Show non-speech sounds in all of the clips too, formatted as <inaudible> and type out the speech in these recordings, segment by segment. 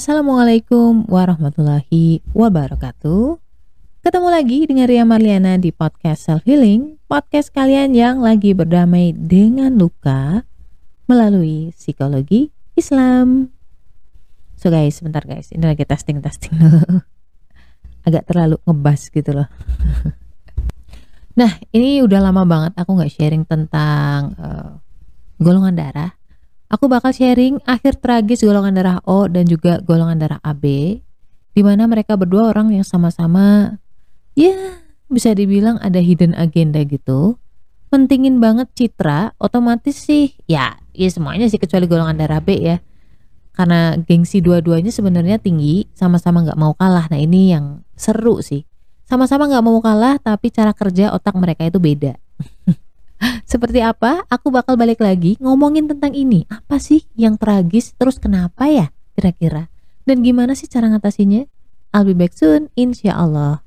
Assalamualaikum warahmatullahi wabarakatuh. Ketemu lagi dengan Ria Marliana di podcast Self Healing, podcast kalian yang lagi berdamai dengan luka melalui psikologi Islam. So guys, sebentar guys, ini lagi testing-testing dulu. <laughs> Agak terlalu ngebas gitu loh. <laughs> nah, ini udah lama banget aku nggak sharing tentang uh, golongan darah Aku bakal sharing akhir tragis golongan darah O dan juga golongan darah AB, di mana mereka berdua orang yang sama-sama, ya bisa dibilang ada hidden agenda gitu. Pentingin banget citra, otomatis sih, ya, ya semuanya sih kecuali golongan darah B ya. Karena gengsi dua-duanya sebenarnya tinggi, sama-sama nggak mau kalah. Nah ini yang seru sih. Sama-sama nggak mau kalah, tapi cara kerja otak mereka itu beda. <laughs> Seperti apa? Aku bakal balik lagi ngomongin tentang ini. Apa sih yang tragis? Terus kenapa ya kira-kira? Dan gimana sih cara ngatasinya? I'll be back soon, insya Allah.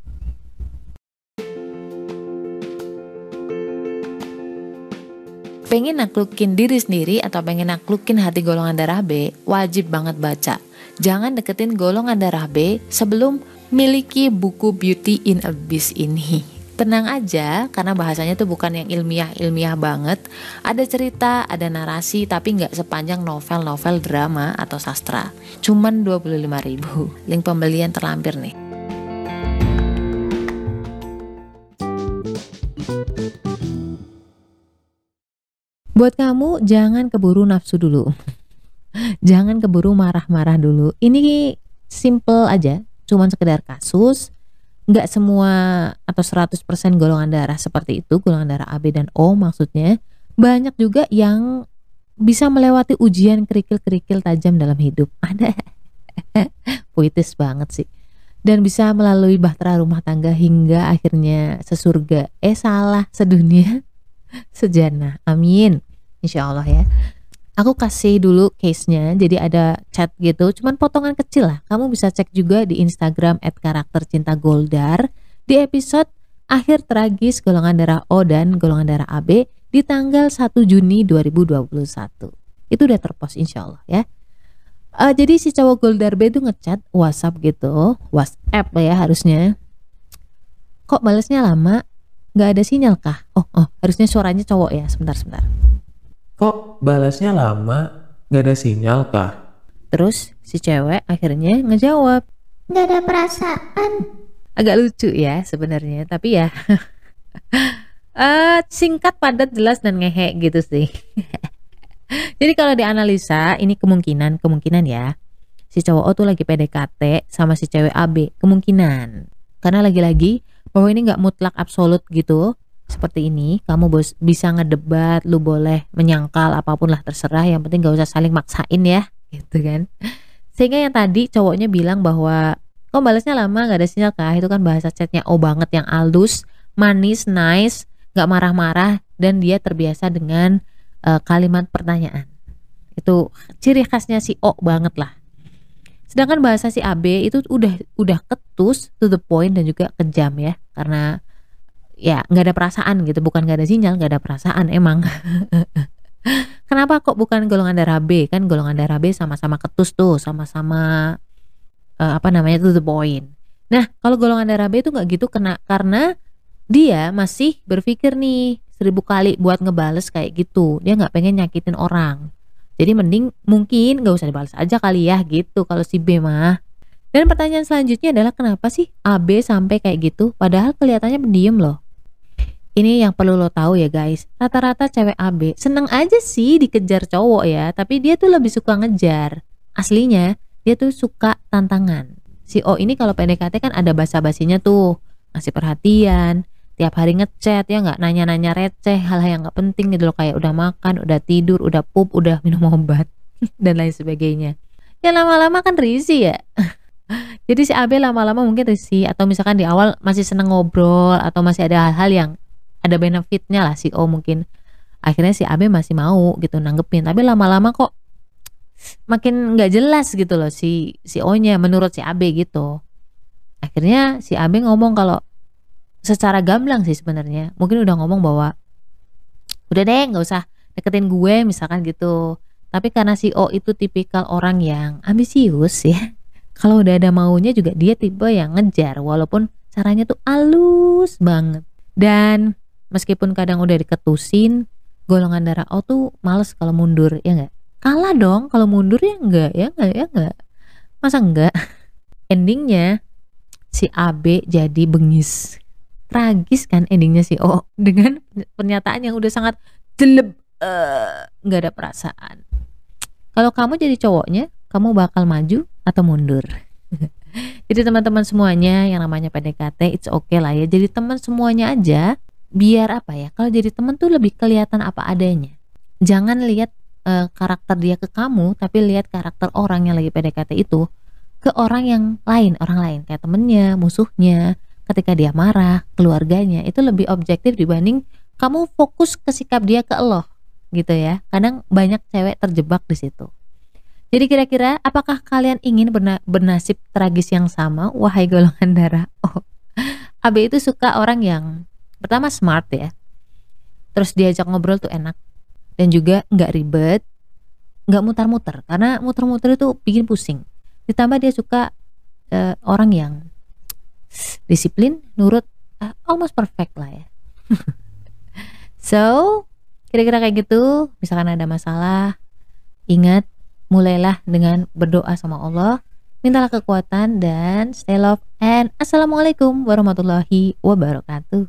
Pengen naklukin diri sendiri atau pengen naklukin hati golongan darah B, wajib banget baca. Jangan deketin golongan darah B sebelum miliki buku Beauty in Abyss ini tenang aja karena bahasanya tuh bukan yang ilmiah-ilmiah banget. Ada cerita, ada narasi tapi nggak sepanjang novel-novel drama atau sastra. Cuman 25 ribu. Link pembelian terlampir nih. Buat kamu jangan keburu nafsu dulu. jangan keburu marah-marah dulu. Ini simple aja, cuman sekedar kasus nggak semua atau 100% golongan darah seperti itu, golongan darah AB dan O maksudnya, banyak juga yang bisa melewati ujian kerikil-kerikil tajam dalam hidup. <laughs> Ada puitis banget sih. Dan bisa melalui bahtera rumah tangga hingga akhirnya sesurga. Eh salah, sedunia, <laughs> sejana. Amin. Insya Allah ya aku kasih dulu case-nya jadi ada chat gitu. Cuman potongan kecil lah. Kamu bisa cek juga di Instagram at karakter cinta goldar di episode akhir tragis golongan darah O dan golongan darah AB di tanggal 1 Juni 2021 itu udah terpost insya Allah ya. Uh, jadi si cowok goldar B itu ngechat WhatsApp gitu. WhatsApp ya harusnya. Kok balasnya lama? Nggak ada sinyal kah? Oh oh harusnya suaranya cowok ya. Sebentar sebentar Kok balasnya lama? Gak ada sinyal kah? Terus si cewek akhirnya ngejawab. Gak ada perasaan. Agak lucu ya sebenarnya, tapi ya uh, <laughs> singkat, padat, jelas dan ngehe gitu sih. <laughs> Jadi kalau dianalisa ini kemungkinan kemungkinan ya si cowok O tuh lagi PDKT sama si cewek AB kemungkinan karena lagi-lagi bahwa ini nggak mutlak absolut gitu seperti ini kamu bos bisa ngedebat lu boleh menyangkal apa pun lah terserah yang penting gak usah saling maksain ya <laughs> gitu kan. Sehingga yang tadi cowoknya bilang bahwa kok balasnya lama gak ada sinyal kah itu kan bahasa chatnya oh banget yang aldus manis nice gak marah-marah dan dia terbiasa dengan uh, kalimat pertanyaan. Itu ciri khasnya si O banget lah. Sedangkan bahasa si AB itu udah udah ketus to the point dan juga kejam ya karena ya nggak ada perasaan gitu. Bukan nggak ada sinyal nggak ada perasaan emang. <laughs> Kenapa kok bukan golongan darah B? Kan golongan darah B sama-sama ketus tuh sama-sama uh, apa namanya tuh the point. Nah kalau golongan darah B itu nggak gitu kena karena dia masih berpikir nih seribu kali buat ngebales kayak gitu. Dia nggak pengen nyakitin orang. Jadi mending mungkin nggak usah dibales aja kali ya gitu. Kalau si B mah. Dan pertanyaan selanjutnya adalah kenapa sih AB sampai kayak gitu? Padahal kelihatannya pendiam loh ini yang perlu lo tahu ya guys. Rata-rata cewek AB seneng aja sih dikejar cowok ya tapi dia tuh lebih suka ngejar. Aslinya dia tuh suka tantangan. Si O ini kalau PDKT kan ada basa-basinya tuh. Ngasih perhatian tiap hari ngechat ya nggak? Nanya-nanya receh hal-hal yang nggak penting gitu loh. Kayak udah makan udah tidur udah pup udah minum obat <laughs> dan lain sebagainya. Ya lama-lama kan risih ya. <laughs> Jadi si AB lama-lama mungkin risih atau misalkan di awal masih seneng ngobrol atau masih ada hal-hal yang ada benefitnya lah si O mungkin akhirnya si AB masih mau gitu nanggepin. Tapi lama-lama kok makin nggak jelas gitu loh si si O nya menurut si AB gitu. Akhirnya si AB ngomong kalau secara gamblang sih sebenarnya. Mungkin udah ngomong bahwa udah deh nggak usah deketin gue misalkan gitu. Tapi karena si O itu tipikal orang yang ambisius ya <laughs> kalau udah ada maunya juga dia tipe yang ngejar walaupun caranya tuh halus banget. Dan meskipun kadang udah diketusin golongan darah O tuh males kalau mundur ya nggak? Kalah dong kalau mundur ya enggak ya enggak ya enggak masa enggak <laughs> endingnya si AB jadi bengis. Tragis kan endingnya si O <laughs> dengan pernyataan yang udah sangat jeleb eh, nggak ada perasaan. Kalau kamu jadi cowoknya kamu bakal maju atau mundur? <laughs> Jadi teman-teman semuanya yang namanya PDKT it's okay lah ya. Jadi teman semuanya aja biar apa ya? Kalau jadi teman tuh lebih kelihatan apa adanya. Jangan lihat eh, karakter dia ke kamu tapi lihat karakter orang yang lagi PDKT itu ke orang yang lain orang lain. Kayak temennya musuhnya ketika dia marah keluarganya. Itu lebih objektif dibanding kamu fokus ke sikap dia ke lo gitu ya. Kadang banyak cewek terjebak di situ. Jadi kira-kira apakah kalian ingin berna- bernasib tragis yang sama? Wahai golongan darah. Oh. <laughs> AB itu suka orang yang pertama smart ya. Terus diajak ngobrol tuh enak. Dan juga nggak ribet nggak mutar-muter karena muter-muter itu bikin pusing. Ditambah dia suka eh, orang yang disiplin nurut ah, almost perfect lah ya. <laughs> So kira-kira kayak gitu. Misalkan ada masalah ingat mulailah dengan berdoa sama Allah. Mintalah kekuatan dan stay love and assalamualaikum warahmatullahi wabarakatuh